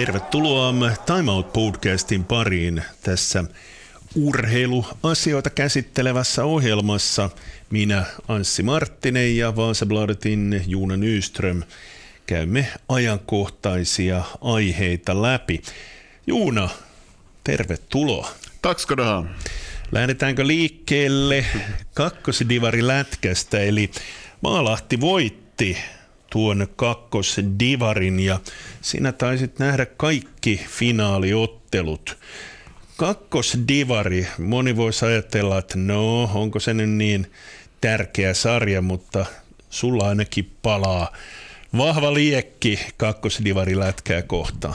Tervetuloa Time Out podcastin pariin tässä urheiluasioita käsittelevässä ohjelmassa. Minä Anssi Marttinen ja Vaasabladetin Juuna Nyström käymme ajankohtaisia aiheita läpi. Juuna, tervetuloa. Ha. Lähdetäänkö liikkeelle kakkosdivari lätkästä, eli Maalahti voitti tuon kakkosdivarin ja sinä taisit nähdä kaikki finaaliottelut. Kakkosdivari, moni voisi ajatella, että no, onko se nyt niin tärkeä sarja, mutta sulla ainakin palaa vahva liekki kakkosdivari lätkää kohtaan.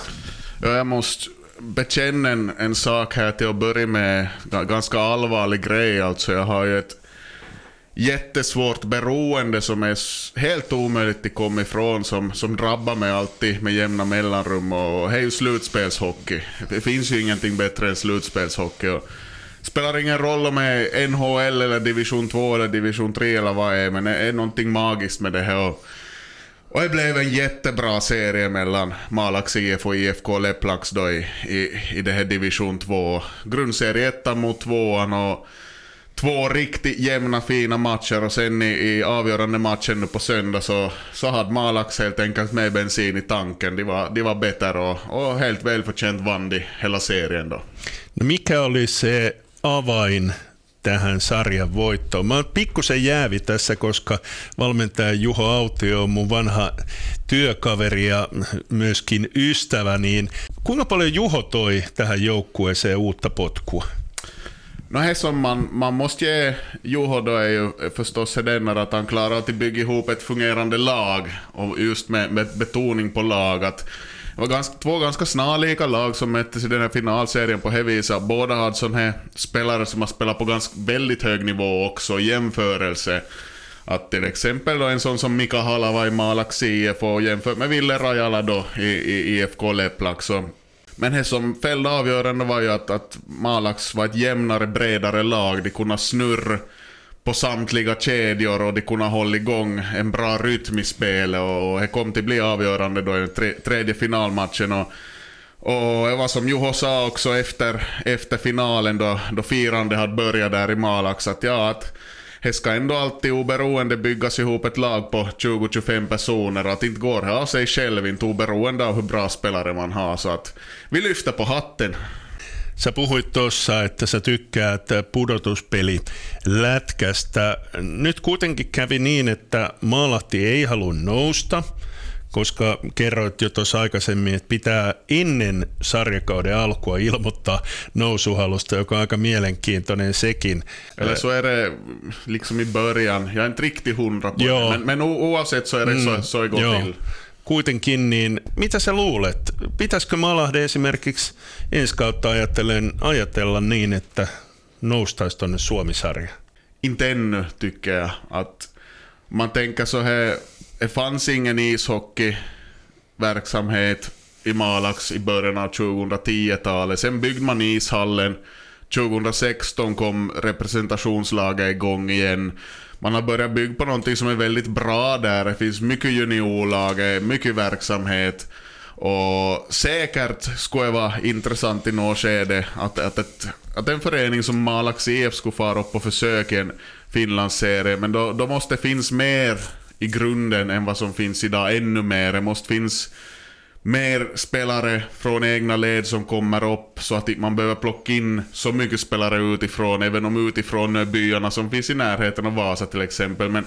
Ja, jag måste bekänna en, sak här till att börja med. Ganska allvarlig grej alltså. Jag har ju ett jättesvårt beroende som är helt omöjligt att komma ifrån, som, som drabbar mig alltid med jämna mellanrum. Och det är ju slutspelshockey. Det finns ju ingenting bättre än slutspelshockey. Och spelar ingen roll om det är NHL eller division 2 eller division 3 eller vad det är, men det är någonting magiskt med det här. Och, och det blev en jättebra serie mellan Malax IF och IFK Leplax då i, i, i det här division 2. Grundserie 1 mot 2 och två riktigt jämna fina matcher och sen i, i avgörande matchen nu på söndag så, så hade Malax helt enkelt med bensin i tanken. De var, de var bättre och, och helt välförtjänt vann de hela serien då. No mikä oli se avain tähän sarjan voittoon. Mä pikkusen jäävi tässä, koska valmentaja Juho Autio on mun vanha työkaveri ja myöskin ystävä, niin kuinka paljon Juho toi tähän joukkueeseen uutta potkua? No det som man, man måste ge Juho då är ju förstås den att han klarar att bygga ihop ett fungerande lag. Och just med, med betoning på lag. Att det var ganska, två ganska snarlika lag som möttes i den här finalserien på det viset. Båda hade sådana här spelare som har spelat på ganska väldigt hög nivå också i jämförelse. Att till exempel då en sån som Mika Halava i Malax IF och jämfört med Ville Rajala då i, i IFK Leplax. Så men det som fällde avgörande var ju att, att Malax var ett jämnare, bredare lag. De kunde snurra på samtliga kedjor och de kunde hålla igång en bra rytm i spelet och det kom till bli avgörande då i tre, tredje finalmatchen. Och, och det var som Juho sa också efter, efter finalen då, då firandet hade börjat där i Malax att ja, att det ska ändå alltid oberoende byggas ihop ett lag på 20-25 personer. Att inte går det av sig själv, inte oberoende av hur bra spelare man har. Så att vi lyfter på hatten. Sä puhuit tuossa, että sä tykkäät pudotuspeli lätkästä. Nyt kuitenkin kävi niin, että Maalahti ei halua nousta – koska kerroit jo tuossa aikaisemmin, että pitää ennen sarjakauden alkua ilmoittaa nousuhalusta, joka on aika mielenkiintoinen sekin. Eller så är det liksom i början. Jag är inte riktigt hundra på det, men, men oavsett så är det så, så går till. Kuitenkin, niin mitä sä luulet? Pitäisikö Malahde esimerkiksi ensi kautta ajatellen, ajatella niin, että noustaisi tuonne Suomisarja? Inte ännu tycker jag. Att man tänker så här det fanns ingen ishockeyverksamhet i Malax i början av 2010-talet. Sen byggde man ishallen. 2016 kom representationslaget igång igen. Man har börjat bygga på någonting som är väldigt bra där. Det finns mycket juniorlag, mycket verksamhet. Och säkert skulle det vara intressant i något skede att, att, ett, att en förening som Malax IF skulle fara upp och försöka en Finlandsserie, men då, då måste det finnas mer i grunden än vad som finns idag, ännu mer. Det måste finnas mer spelare från egna led som kommer upp så att man behöver plocka in så mycket spelare utifrån, även om utifrån byarna som finns i närheten av Vasa till exempel. Men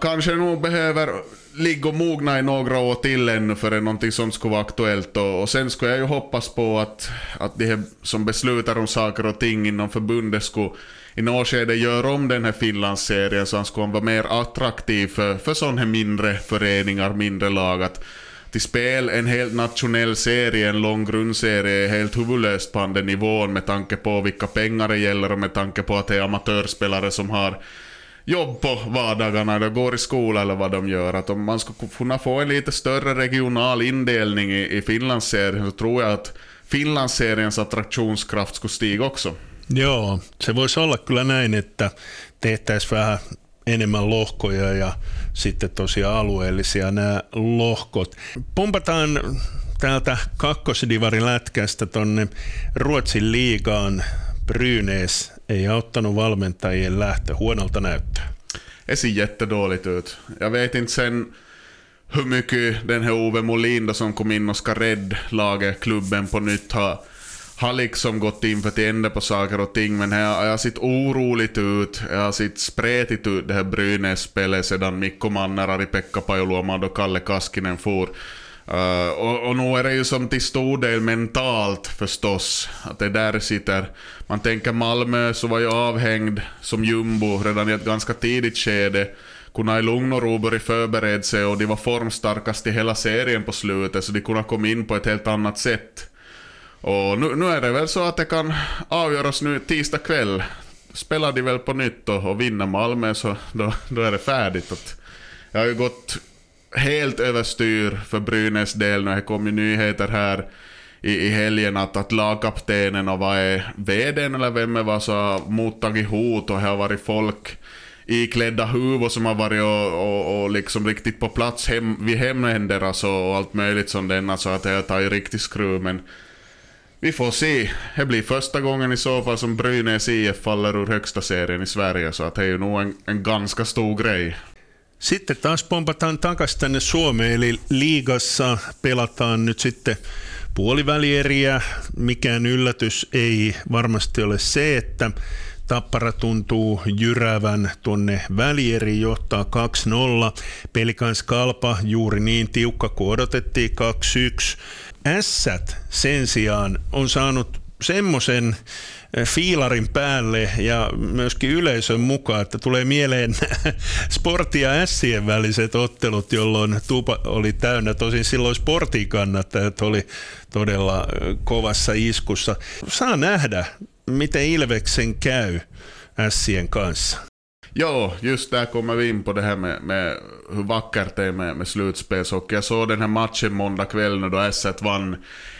kanske nog behöver ligga och mogna i några år till ännu förrän någonting sånt skulle vara aktuellt. Och, och sen skulle jag ju hoppas på att, att de som beslutar om saker och ting inom förbundet skulle i något skede gör om den här Finlandsserien så han skulle vara mer attraktiv för, för sådana här mindre föreningar, mindre lag. Att till spel en helt nationell serie, en lång grundserie, är helt huvudlöst på den nivån med tanke på vilka pengar det gäller och med tanke på att det är amatörspelare som har jobb på vardagarna, eller går i skola eller vad de gör. Att om man ska kunna få en lite större regional indelning i, i Finlandsserien så tror jag att Finlandsseriens attraktionskraft skulle stiga också. Joo, se voisi olla kyllä näin, että tehtäisiin vähän enemmän lohkoja ja sitten tosiaan alueellisia nämä lohkot. Pumpataan täältä kakkosdivarin lätkästä tonne Ruotsin liigaan Brynäs ei auttanut valmentajien lähtö. Huonolta näyttää. Det ser jättedåligt ut. Jag sen hur mycket den här Ove Molin då som kom in och ska rädda laget, klubben på nytt har, har liksom gått in för att ändra på saker och ting. Men här har sett oroligt ut, jag har sett spretigt ut det här Brynäs-spelet sedan Mikko Mannerari, Pekka Pajuluoma och Kalle Kaskinen for. Uh, och, och nu är det ju som till stor del mentalt förstås, att det där sitter. Man tänker Malmö så var ju avhängd som jumbo redan i ett ganska tidigt skede. Kunde i lugn och ro börja förbereda sig och de var formstarkast i hela serien på slutet så de kunde komma in på ett helt annat sätt. Och nu, nu är det väl så att det kan avgöras nu tisdag kväll. Spelar de väl på nytt och, och vinner Malmö så då, då är det färdigt. Att jag har ju gått helt överstyr för Brynäs del. Det kom ju nyheter här i, i helgen att, att lagkaptenen och vad är VDn eller vem det var så har mottagit hot och det har varit folk iklädda huvud som har varit och, och, och liksom riktigt på plats hem, vid hemländer alltså, och allt möjligt som denna så att det har tagit riktigt skruv men vi får se. Det blir första gången i så fall som Brynäs IF faller ur högsta serien i Sverige så att det är ju nog en, en ganska stor grej. Sitten taas pompataan takaisin tänne Suomeen, eli liigassa pelataan nyt sitten puolivälieriä. Mikään yllätys ei varmasti ole se, että Tappara tuntuu jyrävän tuonne välieri, johtaa 2-0. Pelikans Kalpa juuri niin tiukka kuin odotettiin 2-1. Ässät sen sijaan on saanut semmoisen fiilarin päälle ja myöskin yleisön mukaan, että tulee mieleen sporti ja ässien väliset ottelut, jolloin tupa oli täynnä. Tosin silloin sportin kannattajat oli todella kovassa iskussa. Saa nähdä, miten Ilveksen käy ässien kanssa. Ja, just där kommer vi in på det här med, med hur vackert det är med, med slutspelshockey. Jag såg den här matchen måndag kväll när då S1 vann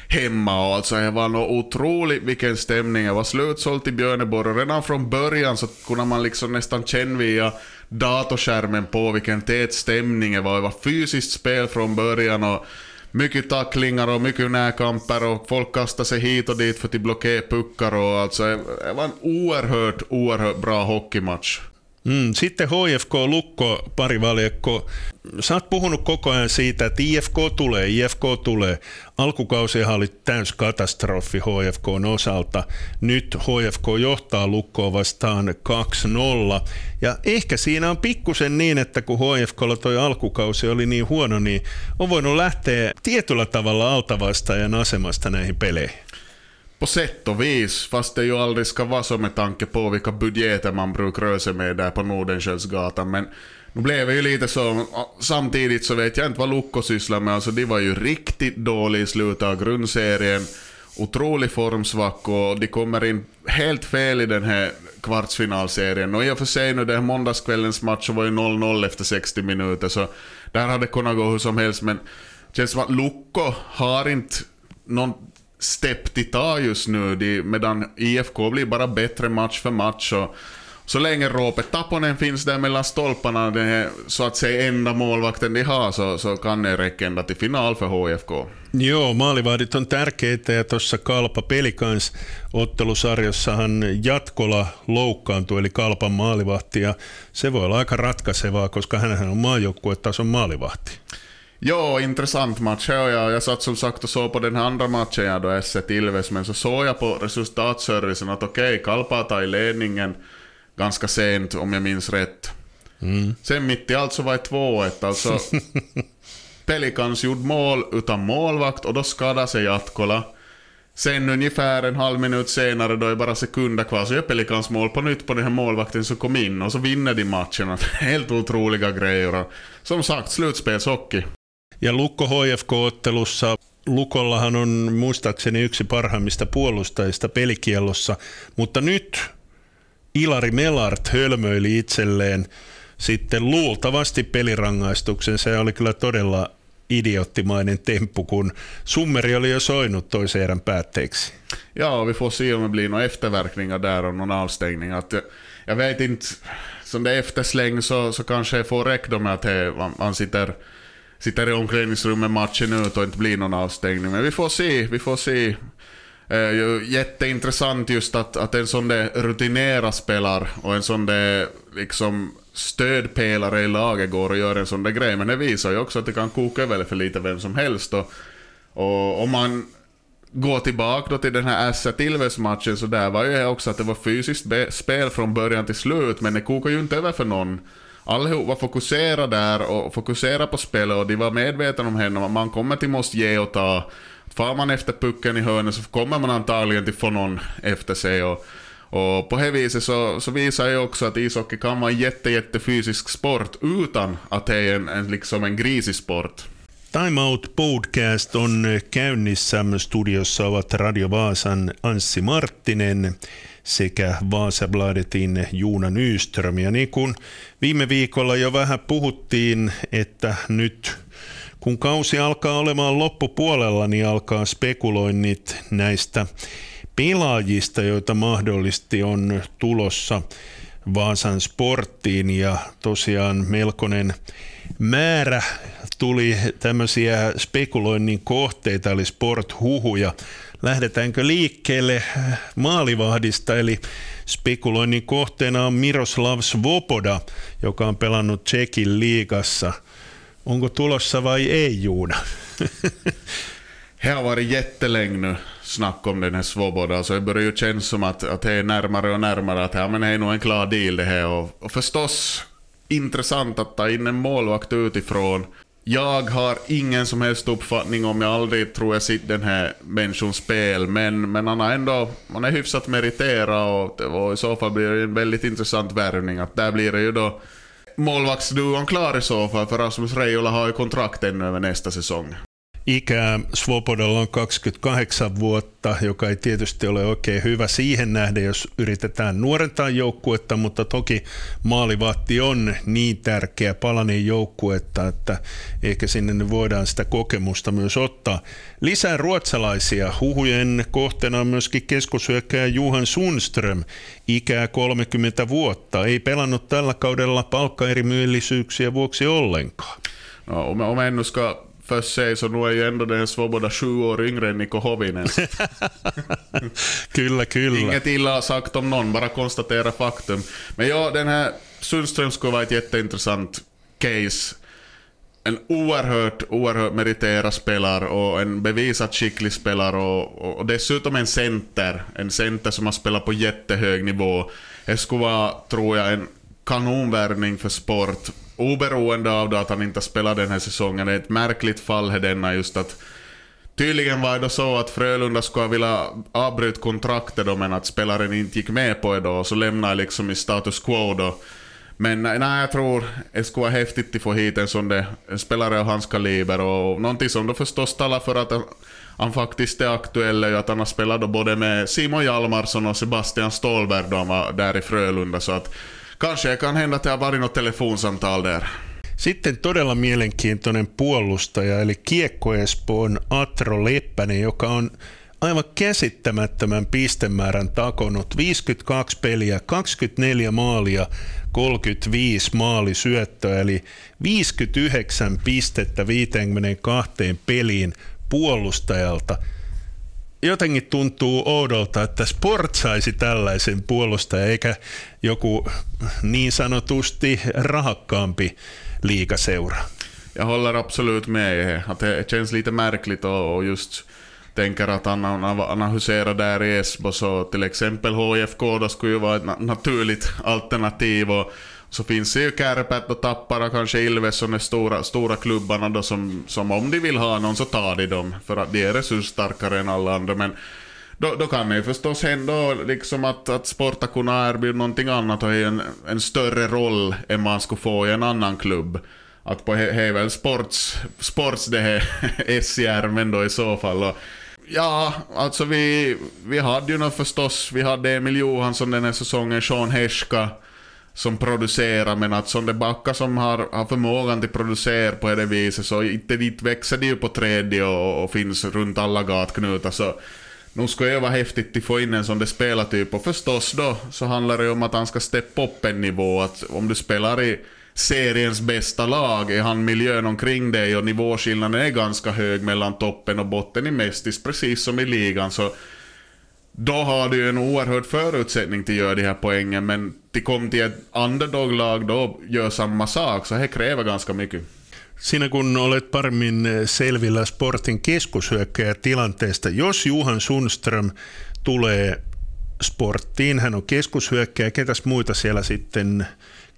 hemma och alltså det var nog otroligt vilken stämning. Det var slutsålt i Björneborg och redan från början så kunde man liksom nästan känna via datorskärmen på vilken tät stämning det var. Det var fysiskt spel från början och mycket tacklingar och mycket närkamper och folk kastade sig hit och dit för att blockera puckar och alltså det var en oerhört, oerhört bra hockeymatch. Mm, sitten HFK Lukko parivaljakko. Sä oot puhunut koko ajan siitä, että IFK tulee, IFK tulee. Alkukausihan oli täys katastrofi HFK osalta. Nyt HFK johtaa Lukkoa vastaan 2-0. Ja ehkä siinä on pikkusen niin, että kun HFKlla toi alkukausi oli niin huono, niin on voinut lähteä tietyllä tavalla altavastaajan asemasta näihin peleihin. På sätt och vis, fast det ju aldrig ska vara så med tanke på vilka budgeter man brukar röra sig med där på Nordenskiöldsgatan. Men nu blev det ju lite så, samtidigt så vet jag inte vad Lukko sysslar med. Alltså de var ju riktigt dåliga i slutet av grundserien. Otrolig formsvacka och de kommer in helt fel i den här kvartsfinalserien. Och i och för sig nu den här måndagskvällens match var ju 0-0 efter 60 minuter så där hade det kunnat gå hur som helst men det känns som att Lukko har inte någon stepp de tar just nu, de, medan IFK blir bara bättre match för match. Och, så länge Roope Taponen finns där mellan stolparna, den här, så att säga enda målvakten de har, så, så kan det räcka ända till final för HFK. Joo, maalivahdit on tärkeitä ja tuossa Kalpa pelikans ottelusarjassahan Jatkola loukkaantui, eli Kalpan maalivahti, ja se voi olla aika ratkaisevaa, koska hän on maajoukkuetason maalivahti. Ja, intressant match. Ja, jag, jag satt som sagt och såg på den här andra matchen jag då S1 Ilves, men så såg jag på resultatservicen att okej, okay, Kalpa tar i ledningen ganska sent om jag minns rätt. Mm. Sen mitt i allt så var det 2-1. Alltså, Pelikans gjorde mål utan målvakt och då skadade sig Jatkola. Sen ungefär en halv minut senare, då är bara sekunder kvar, så gör Pelikans mål på nytt på den här målvakten som kom in och så vinner de matchen. Helt otroliga grejer. Som sagt, slutspelshockey. Ja Lukko HFK-ottelussa Lukollahan on muistaakseni yksi parhaimmista puolustajista pelikiellossa, mutta nyt Ilari Melart hölmöili itselleen sitten luultavasti pelirangaistuksen. Se oli kyllä todella idioottimainen temppu, kun Summeri oli jo soinut toisen erän päätteeksi. Ja, vi får se om det blir några efterverkningar där och någon avstängning. Att, jag vet inte, som det är eftersläng så, så kanske får räkna med att man, man sitter sitter i omklädningsrummet matchen ut och inte blir någon avstängning. Men vi får se, vi får se. Eh, jätteintressant just att, att en sån där rutinerad spelare och en sån där liksom stödpelare i laget går och gör en sån där grej. Men det visar ju också att det kan koka över för lite vem som helst. Och, och om man går tillbaka då till den här Ässät Ilves matchen så där var ju också att det var fysiskt spel från början till slut men det kokade ju inte över för någon. Allihop var fokuserade där och fokuserade på spelet och de var medvetna om henne. Man kommer till måste ge och ta. Far man efter pucken i hörnet så kommer man antagligen till få någon efter sig. Och, och på det viset så, så visar ju också att ishockey kan vara en jätte, jätte fysisk sport utan att det är en, en, liksom en grisig sport. Time Out Podcast on käynnissä. Studiossa ovat Radio Vaasan Anssi Marttinen sekä Vaasabladetin Juuna Nyström. Ja niin kuin viime viikolla jo vähän puhuttiin, että nyt kun kausi alkaa olemaan loppupuolella, niin alkaa spekuloinnit näistä pelaajista, joita mahdollisesti on tulossa Vaasan sporttiin ja tosiaan melkoinen määrä tuli tämmöisiä spekuloinnin kohteita, eli sport-huhuja. Lähdetäänkö liikkeelle maalivahdista, eli spekuloinnin kohteena on Miroslav Svoboda, joka on pelannut Tsekin liigassa. Onko tulossa vai ei, Juuna? Det har varit jättelänge nu snack om den här Svoboda, så det börjar ju kännas som att, att det är närmare och närmare att ja, men det är nog en klar deal det här. Och, och förstås intressant att ta in en målvakt utifrån. Jag har ingen som helst uppfattning om, jag aldrig tror jag sett den här människans spel, men, men han har ändå, han är hyfsat meriterad och, och i så fall blir det en väldigt intressant värvning. Att där blir det ju då målvaktsduon klar i så fall, för Rasmus Reijola har ju kontrakt ännu över nästa säsong. Ikää Svobodalla on 28 vuotta, joka ei tietysti ole oikein hyvä siihen nähden, jos yritetään nuorentaa joukkuetta, mutta toki maalivahti on niin tärkeä palanen joukkuetta, että ehkä sinne voidaan sitä kokemusta myös ottaa. Lisää ruotsalaisia. Huhujen kohteena on myöskin keskusyökkäjä Juhan Sundström, ikää 30 vuotta. Ei pelannut tällä kaudella palkkaerimyöllisyyksiä vuoksi ollenkaan. No, om, om jag ska först säga så nu är ju ändå den Svoboda sju år yngre än Niko Hovinen. kyllä, kyllä. Inget illa sagt om någon, bara konstatera faktum. Men ja, den här Sundström skulle vara ett jätteintressant case. En oerhört, oerhört meriterad spelare och en bevisat skicklig spelare och, och dessutom en center. En center som har spelat på jättehög nivå. Det skulle vara, tror jag, en kanonvärvning för sport oberoende av då att han inte spelade den här säsongen, det är ett märkligt fall här denna just att Tydligen var det så att Frölunda skulle vilja avbryta kontraktet då, men att spelaren inte gick med på det då, och så lämnade liksom i status quo då. Men nej, jag tror det skulle vara häftigt att få hit en sån där, en spelare av hans kaliber och någonting som då förstås talar för att han, han faktiskt är aktuell är ju att han har spelat då både med Simon Hjalmarsson och Sebastian Stålberg då han var där i Frölunda så att Kanske kan hända att det har varit något telefonsamtal där. Sitten todella mielenkiintoinen puolustaja, eli Kiekko Espoon Atro Leppänen, joka on aivan käsittämättömän pistemäärän takonut. 52 peliä, 24 maalia, 35 maalisyöttöä, eli 59 pistettä 52 peliin puolustajalta – jotenkin tuntuu oudolta, että Sport saisi tällaisen puolustajan, eikä joku niin sanotusti rahakkaampi liikaseura. Jag håller absolut med. Att det känns lite märkligt och just tänker att han, han huserar där i Esbo så till exempel HIFK då skulle ju vara ett naturligt alternativ och så finns det ju Kärpät och Tappara, kanske Ilves och de stora, stora klubbarna då som, som om de vill ha någon så tar de dem för att de är resursstarkare än alla andra. Men då, då kan det ju förstås hända liksom att, att Sporta kunna erbjuda någonting annat och en, en större roll än man skulle få i en annan klubb. Att på det är väl sports, sports det här SCR, då i så fall. Och, ja, alltså vi, vi hade ju nog förstås, vi hade Emil Johansson den här säsongen, Sean Heschka som producerar, men att som det backar som har, har förmågan till producera på det viset, så inte dit växer de ju på tredje och, och finns runt alla gatknutar. Så nu skulle det vara häftigt att få in en sån där spelartyp. Och förstås då så handlar det om att han ska steppa upp en nivå. Att om du spelar i seriens bästa lag? Är han miljön omkring dig och nivåskillnaden är ganska hög mellan toppen och botten i Mestis, precis som i ligan. Så då har du en oerhörd förutsättning till att göra de här poängen, men till kom till ett underdog-lag då gör samma sak, så det kräver ganska mycket. Sinä kun olet paremmin selvillä sportin keskushyökkäjätilanteesta, jos Juhan Sundström tulee sporttiin, hän on keskushyökkäjä, ketäs muita siellä sitten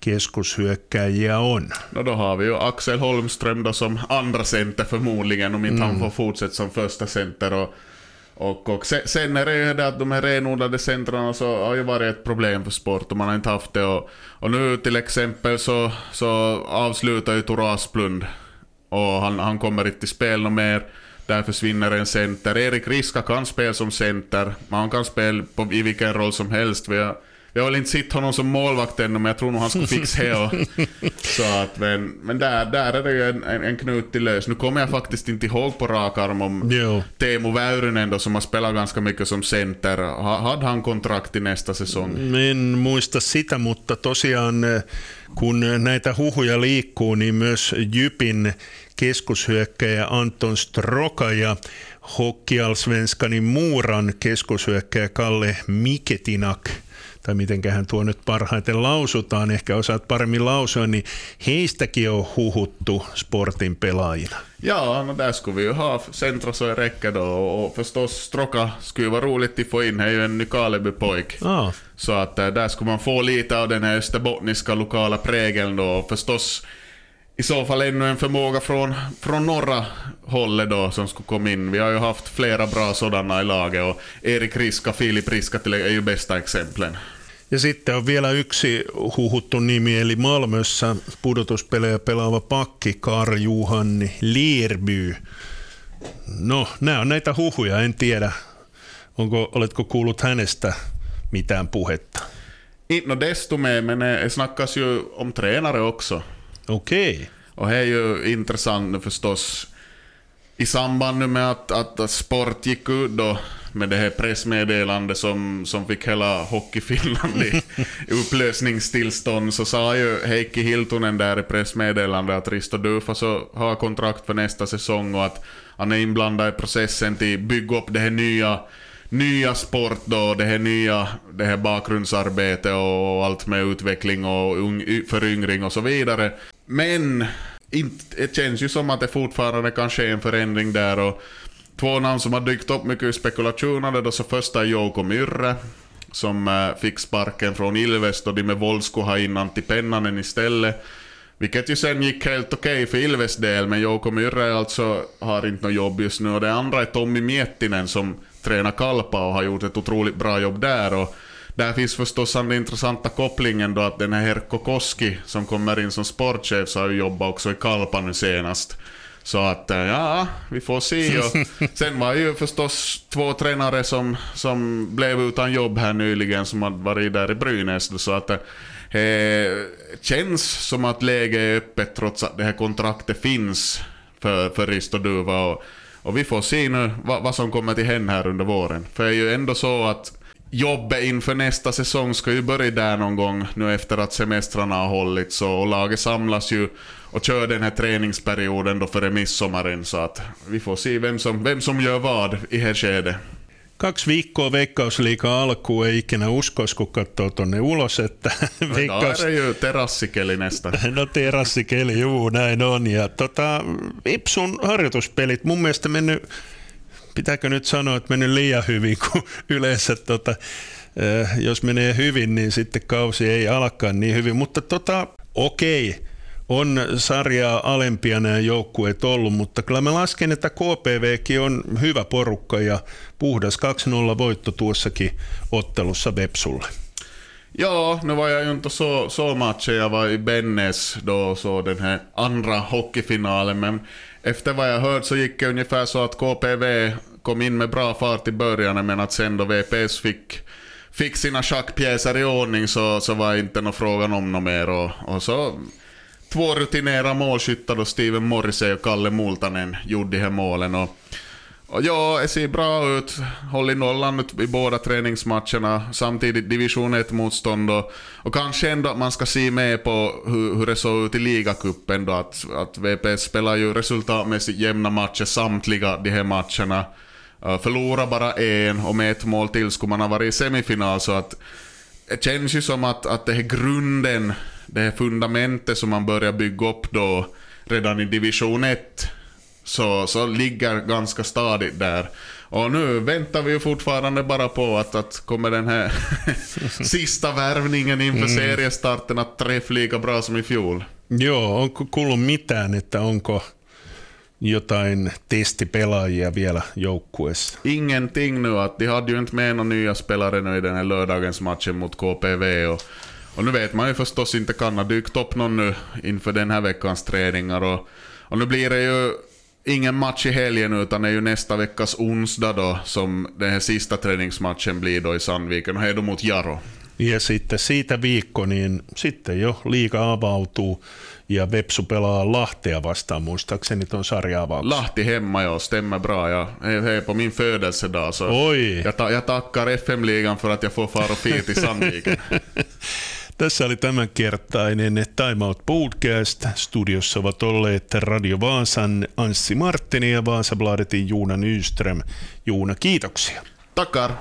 keskushyökkäjiä on? No då har vi ju Axel Holmström då som andra center förmodligen om inte mm. han får fortsätta som första center. Och, och, och sen är det ju det att de här renodlade centrarna så har ju varit ett problem för sport och man har inte haft det. Och, och nu till exempel så, så avslutar ju Tor Asplund och han, han kommer inte till spel något mer. Där försvinner en center. Erik Riska kan spela som center, men han kan spela på, i vilken roll som helst. Vi har, vi har väl inte sett honom som målvakt ännu, men jag tror nog han skulle fixa det. så att, men men där, där är det ju en, en, en knut till lös. Nu kommer jag faktiskt inte ihåg på rak arm om jo. Teemu Väyrynen då, som har spelat ganska mycket som center. Hade han kontrakt i nästa säsong? En muista sitä, mutta tosiaan eh, kun näitä huhuja liikkuu, niin myös Jypin keskushyökkäjä Anton Stroka ja Hockeyallsvenskanin Muuran keskushyökkäjä Kalle Miketinak tai mitenköhän tuo nyt parhaiten lausutaan, ehkä osaat paremmin lausua, niin heistäkin on huhuttu sportin pelaajina. Ja, no där skulle vi ju ha centra så är räcker då och förstås Stroka skulle vara roligt att få in, är ju en Nykarleby-pojk. Ah. Så att där skulle man få lite av den här österbottniska lokala prägeln då och förstås i så fall ännu en förmåga från, från norra hållet då som skulle komma in. Vi har ju haft flera bra sådana i laget och Erik Riska, Filip Riska är ju bästa exemplen. Ja sitten on vielä yksi huhuttu nimi, eli Malmössä pudotuspelejä pelaava pakki Kar Juhanni Lierby. No, nämä on näitä huhuja, en tiedä. Onko, oletko kuullut hänestä mitään puhetta? No desto mer, men det snackas ju om tränare också. Okej. Okay. Och det är ju intressant förstås i samband med att, att Sport gick ut då med det här pressmeddelandet som, som fick hela Hockeyfinland i upplösningstillstånd så sa ju Heikki Hiltunen där i pressmeddelandet att Risto Dufa så har kontrakt för nästa säsong och att han är inblandad i processen till att bygga upp det här nya nya sport då, det här nya det här bakgrundsarbete och allt med utveckling och föryngring och så vidare. Men det känns ju som att det fortfarande kan ske en förändring där och två namn som har dykt upp mycket i spekulationer då så första är Jouko Myrre som eh, fick sparken från Ilves då de med våld skulle ha in Antti Pennanen istället. Vilket ju sen gick helt okej okay för Ilves del, men Jouko Myrre alltså har inte något jobb just nu. Och det andra är Tommy Miettinen som tränar Kalpa och har gjort ett otroligt bra jobb där. Och där finns förstås den intressanta kopplingen då att den här Herkko Koski som kommer in som sportchef så har ju jobbat också i Kalpa nu senast. Så att eh, ja, vi får se. Och sen var ju förstås två tränare som, som blev utan jobb här nyligen som hade varit där i Brynäs. Så att det eh, känns som att läget är öppet trots att det här kontraktet finns för, för Risto Duva. Och, och vi får se nu vad, vad som kommer till hända här under våren. För det är ju ändå så att jobbet inför nästa säsong ska ju börja där någon gång nu efter att semestrarna har hållits och laget samlas ju och kör den här träningsperioden då före midsommaren så att vi får se vem som, vem som gör vad i här skedet. Kaksi viikkoa Veikkausliiga alkuun ei ikinä uskoisi, kun katsoo tuonne ulos, että no, Veikkaus... No, terassikeli näistä. No terassikeli, juu, näin on. Ja tota, Ipsun harjoituspelit mun mielestä mennyt pitääkö nyt sanoa, että mennyt liian hyvin, kun yleensä tota, jos menee hyvin, niin sitten kausi ei alkaa niin hyvin. Mutta tota, okei, on sarjaa alempia nämä joukkueet ollut, mutta kyllä mä lasken, että KPVkin on hyvä porukka ja puhdas 2-0 voitto tuossakin ottelussa Vepsulle. Ja, nu var jag ju inte så, så Bennes då så den här andra hockeyfinalen. Men efter vad jag hört så gick det ungefär så att KPV kom in med bra fart i början, men att sen då VPS fick, fick sina schackpjäser i ordning så, så var inte någon frågan om något mer. Och, och så två rutinerade målskyttar då, Steven Morrissey och Kalle Multanen, gjorde de här målen. Och ja, det ser bra ut. Håller nollan ut i båda träningsmatcherna. Samtidigt division 1-motstånd och, och kanske ändå att man ska se med på hur, hur det såg ut i ligacupen då. Att, att VP spelar ju resultatmässigt jämna matcher samtliga de här matcherna. Uh, förlorar bara en och med ett mål till skulle man ha varit i semifinal så att det känns ju som att, att det här grunden, det här fundamentet som man börjar bygga upp då redan i division 1 så, så ligger ganska stadigt där. Och nu väntar vi ju fortfarande bara på att, att kommer den här sista värvningen inför mm. seriestarten att träffa lika bra som i fjol. Joo, onko kuullut mitään, että onko jotain testipelaajia vielä joukkueessa? Ingenting nu, att de hade ju inte med några nya spelare nu i den här lördagens matchen mot KPV. Och, och nu vet man ju förstås inte, kan ha dykt upp någon nu inför den här veckans träningar. Och, och nu blir det ju ingen match i helgen utan det är ju nästa veckas onsdag då som den här sista träningsmatchen blir då i Sandviken är då mot Jaro. Ja sitten siitä viikko, niin sitten jo liiga avautuu ja Vepsu pelaa Lahtea vastaan, muistaakseni tuon sarjaavauksen. Lahti hemma, ja stämmer bra. Ja, hej på min födelsedag så Oi. Jag, ta, jag tackar FM-ligan för att jag får fara och i Sandviken. Tässä oli tämänkertainen Time Out Podcast. Studiossa ovat olleet Radio Vaasan Anssi Marttini ja Vaasabladetin Juuna Nyström. Juuna, kiitoksia. Tackar.